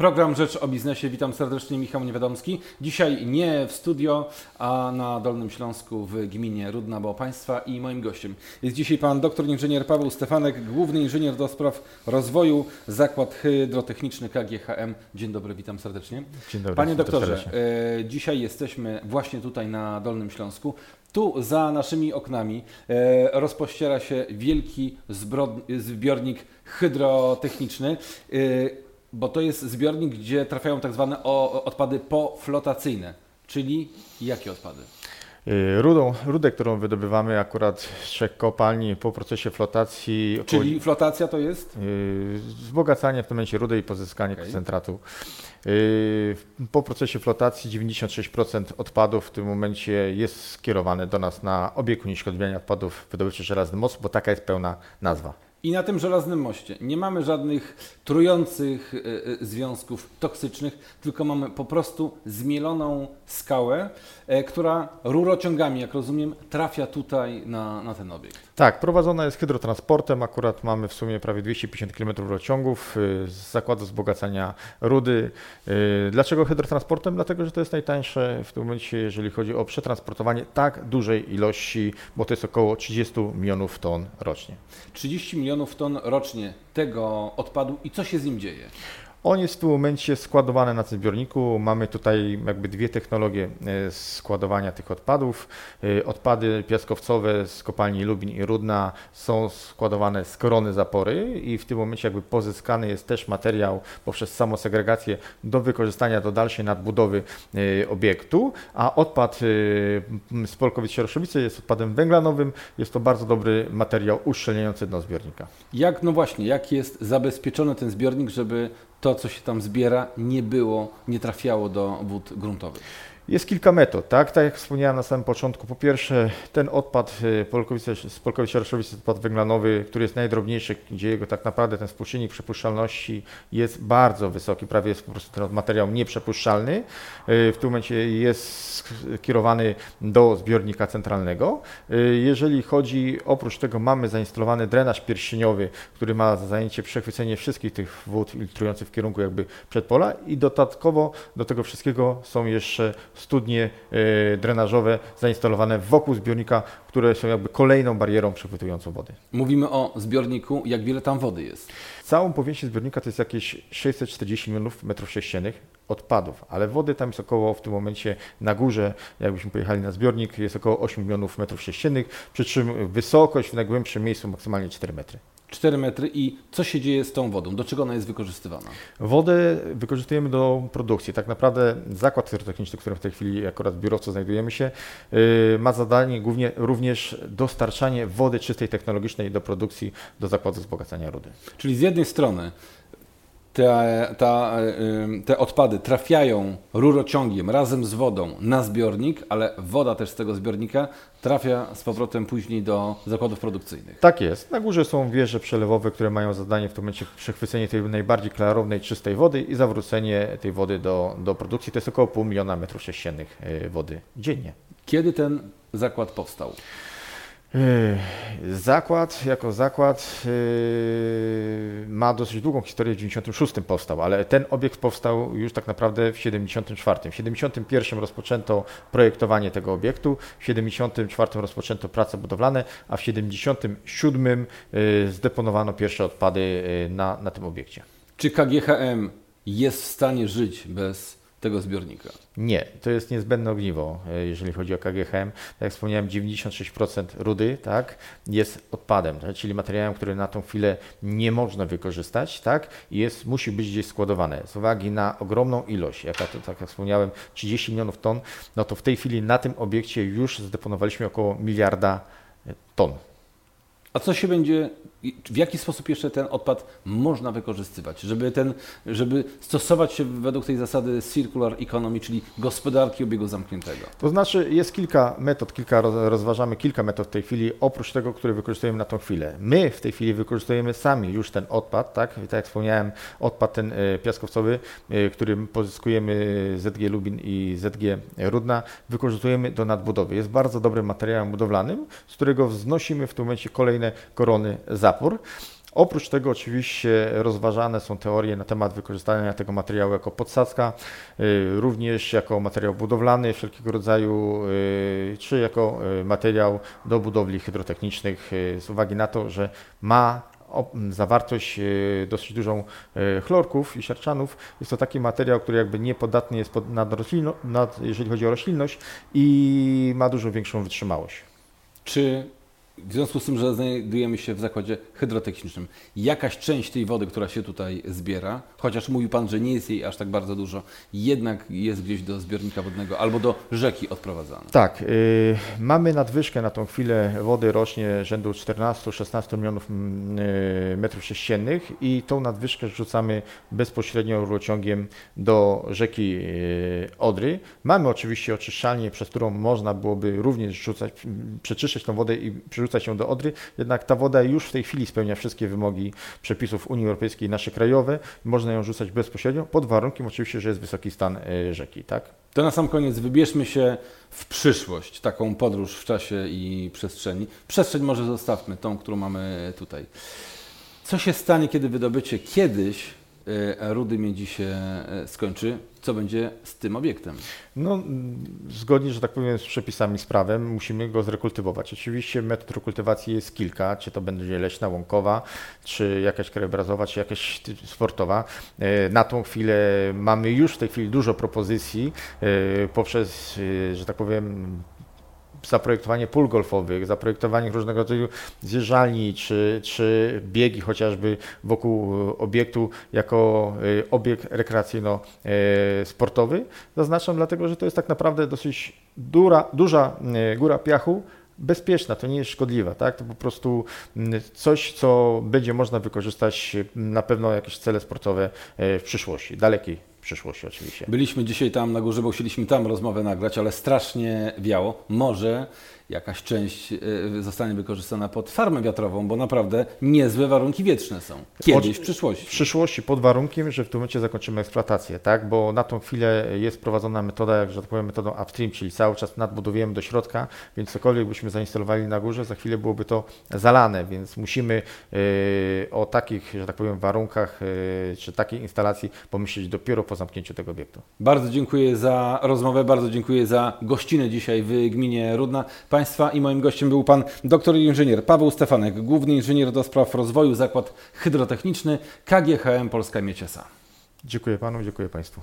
Program Rzecz o Biznesie. Witam serdecznie, Michał Niewiadomski. Dzisiaj nie w studio, a na Dolnym Śląsku w gminie Rudna bo Państwa i moim gościem jest dzisiaj pan doktor inżynier Paweł Stefanek, główny inżynier do spraw rozwoju Zakład Hydrotechniczny KGHM. Dzień dobry, witam serdecznie. Dzień dobry. Panie doktorze, e, dzisiaj jesteśmy właśnie tutaj na Dolnym Śląsku. Tu za naszymi oknami e, rozpościera się wielki zbiornik hydrotechniczny. E, bo to jest zbiornik, gdzie trafiają tak zwane odpady poflotacyjne, czyli jakie odpady? Y, Rudą, rudę, którą wydobywamy akurat z trzech kopalni po procesie flotacji, około- Czyli flotacja to jest? y, wzbogacanie w tym momencie rudy i pozyskanie Okej. koncentratu. Y, Po procesie flotacji 96% odpadów w tym momencie jest skierowane do nas na obieg unieszkodliwiania odpadów wydobywczych żelazny most, bo taka jest pełna nazwa. I na tym żelaznym moście nie mamy żadnych trujących e, e, związków toksycznych, tylko mamy po prostu zmieloną skałę, e, która rurociągami, jak rozumiem, trafia tutaj na, na ten obiekt. Tak, prowadzona jest hydrotransportem. Akurat mamy w sumie prawie 250 km rurociągów y, z zakładu wzbogacania rudy. Y, Dlaczego hydrotransportem? Dlatego, że to jest najtańsze w tym momencie, jeżeli chodzi o przetransportowanie tak dużej ilości, bo to jest około 30 milionów ton rocznie. 30 milionów ton rocznie tego odpadu i co się z nim dzieje? On jest w tym momencie składowany na tym zbiorniku. Mamy tutaj jakby dwie technologie e, składowania tych odpadów. E, Odpady piaskowcowe z kopalni Lubin i Rudna są składowane z korony zapory i w tym momencie jakby pozyskany jest też materiał poprzez samosegregację do wykorzystania do dalszej nadbudowy e, obiektu, a odpad z Polkowic-Sieroszowice jest odpadem węglanowym. Jest to bardzo dobry materiał uszczelniający dno zbiornika. Jak, no właśnie, jak jest zabezpieczony ten zbiornik, żeby to, co się tam zbiera, nie było, nie trafiało do wód gruntowych? Jest kilka metod, tak? Tak jak wspomniałem na samym początku. Po pierwsze, ten odpad y, z Polkowice-Sieroszowice, odpad węglanowy, który jest najdrobniejszy, gdzie jego tak naprawdę ten współczynnik przepuszczalności jest bardzo wysoki, prawie jest po prostu ten materiał nieprzepuszczalny. Y, W tym momencie jest skierowany do zbiornika centralnego. Y, Jeżeli chodzi, oprócz tego mamy zainstalowany drenaż pierścieniowy, który ma za zajęcie przechwycenie wszystkich tych wód filtrujących w kierunku jakby przedpola i dodatkowo do tego wszystkiego są jeszcze studnie e, drenażowe zainstalowane wokół zbiornika, które są jakby kolejną barierą przechwytującą wody. Mówimy o zbiorniku, jak wiele tam wody jest. Całą powierzchnię zbiornika to jest jakieś 640 milionów metrów sześciennych odpadów, ale wody tam jest około w tym momencie na górze, jakbyśmy pojechali na zbiornik, jest około 8 milionów metrów sześciennych, przy czym wysokość w najgłębszym miejscu maksymalnie 4 metry. 4 metry i co się dzieje z tą wodą? Do czego ona jest wykorzystywana? Wodę wykorzystujemy do produkcji. Tak naprawdę zakład hydrotechniczny, w którym w tej chwili akurat w biurowcu znajdujemy się, yy, ma zadanie głównie również dostarczanie wody czystej technologicznej do produkcji do zakładu wzbogacania rudy. Czyli z jednej strony te, ta, te odpady trafiają rurociągiem razem z wodą na zbiornik, ale woda też z tego zbiornika trafia z powrotem później do zakładów produkcyjnych. Tak jest. Na górze są wieże przelewowe, które mają zadanie w tym momencie przechwycenie tej najbardziej klarownej, czystej wody i zawrócenie tej wody do, do produkcji. To jest około pół miliona metrów sześciennych yy, wody dziennie. Kiedy ten zakład powstał? Yy, Zakład jako zakład yy, ma dosyć długą historię, w 96 powstał, ale ten obiekt powstał już tak naprawdę w 74. W 71 rozpoczęto projektowanie tego obiektu, w 74 rozpoczęto prace budowlane, a w 77 yy, zdeponowano pierwsze odpady na, na tym obiekcie. Czy KGHM jest w stanie żyć bez tego zbiornika? Nie, to jest niezbędne ogniwo, e, jeżeli chodzi o KGHM. Tak jak wspomniałem, 96% rudy tak, jest odpadem, tak, czyli materiałem, który na tą chwilę nie można wykorzystać tak, i jest, musi być gdzieś składowane. Z uwagi na ogromną ilość, jaka to, tak jak wspomniałem, 30 milionów ton, no to w tej chwili na tym obiekcie już zdeponowaliśmy około miliarda e, ton. A co się będzie, w jaki sposób jeszcze ten odpad można wykorzystywać, żeby, ten, żeby stosować się według tej zasady circular economy, czyli gospodarki obiegu zamkniętego? To znaczy jest kilka metod, kilka roz- rozważamy kilka metod w tej chwili, oprócz tego, który wykorzystujemy na tą chwilę. My w tej chwili wykorzystujemy sami już ten odpad, tak? Tak jak wspomniałem, odpad ten e, piaskowcowy, e, który pozyskujemy ZG Lubin i ZG Rudna, wykorzystujemy do nadbudowy. Jest bardzo dobrym materiałem budowlanym, z którego wznosimy w tym momencie kolejne korony zapór. Oprócz tego oczywiście rozważane są teorie na temat wykorzystania tego materiału jako podsadzka, y, również jako materiał budowlany wszelkiego rodzaju, y, czy jako y, materiał do budowli hydrotechnicznych z uwagi na to, że ma zawartość dosyć dużą chlorków i siarczanów. Jest to taki materiał, który jakby niepodatny jest pod, nad nad, jeżeli chodzi o roślinność i ma dużo większą wytrzymałość. Czy w związku z tym, że znajdujemy się w zakładzie hydrotechnicznym, jakaś część tej wody, która się tutaj zbiera, chociaż mówił Pan, że nie jest jej aż tak bardzo dużo, jednak jest gdzieś do zbiornika wodnego albo do rzeki odprowadzana. Tak, yy, mamy nadwyżkę na tą chwilę wody rośnie rzędu 14-16 milionów yy, metrów sześciennych i tą nadwyżkę rzucamy bezpośrednio rurociągiem do rzeki yy, Odry. Mamy oczywiście oczyszczalnię, przez którą można byłoby również rzucać, przeczyszczać tą wodę i przerzucać wrzuca się do Odry, jednak ta woda już w tej chwili spełnia wszystkie wymogi przepisów Unii Europejskiej, nasze krajowe. Można ją rzucać bezpośrednio, pod warunkiem oczywiście, że jest wysoki stan e, rzeki. Tak? To na sam koniec wybierzmy się w przyszłość, taką podróż w czasie i przestrzeni. Przestrzeń może zostawmy, tą, którą mamy tutaj. Co się stanie, kiedy wydobycie kiedyś e, rudy miedzi się e, skończy? Co będzie z tym obiektem? No, zgodnie, że tak powiem, z przepisami, z prawem, musimy go zrekultywować. Oczywiście metod rekultywacji jest kilka, czy to będzie leśna, łąkowa, czy jakaś krajobrazowa, czy jakaś sportowa. E, na tą chwilę mamy już w tej chwili dużo propozycji e, poprzez, e, że tak powiem, zaprojektowanie pól golfowych, zaprojektowanie różnego rodzaju zjeżdżalni czy, czy biegi chociażby wokół e, obiektu jako e, obiekt rekreacyjno-sportowy. Zaznaczam dlatego, że to jest tak naprawdę dosyć dura, duża e, góra piachu, bezpieczna, to nie jest szkodliwa, tak? To po prostu coś, co będzie można wykorzystać na pewno jakieś cele sportowe w przyszłości, dalekiej przyszłości oczywiście. Byliśmy dzisiaj tam na górze, bo chcieliśmy tam rozmowę nagrać, ale strasznie wiało. Może jakaś część e, zostanie wykorzystana pod farmę wiatrową, bo naprawdę niezłe warunki wietrzne są. Kiedyś, w przyszłości. W przyszłości, pod warunkiem, że w tym momencie zakończymy eksploatację, tak? Bo na tą chwilę jest prowadzona metoda, jak że tak powiem, metodą upstream, czyli cały czas nadbudowujemy do środka, więc cokolwiek byśmy zainstalowali na górze, za chwilę byłoby to zalane, więc musimy yy, o takich, że tak powiem, warunkach, yy, czy takiej instalacji pomyśleć dopiero po zamknięciu tego obiektu. Bardzo dziękuję za rozmowę, bardzo dziękuję za gościnę dzisiaj w gminie Rudna. Państwa i moim gościem był pan doktor inżynier Paweł Stefanek, główny inżynier do spraw rozwoju Zakład Hydrotechniczny KGHM Polska Mieciesa. Dziękuję panu, dziękuję państwu.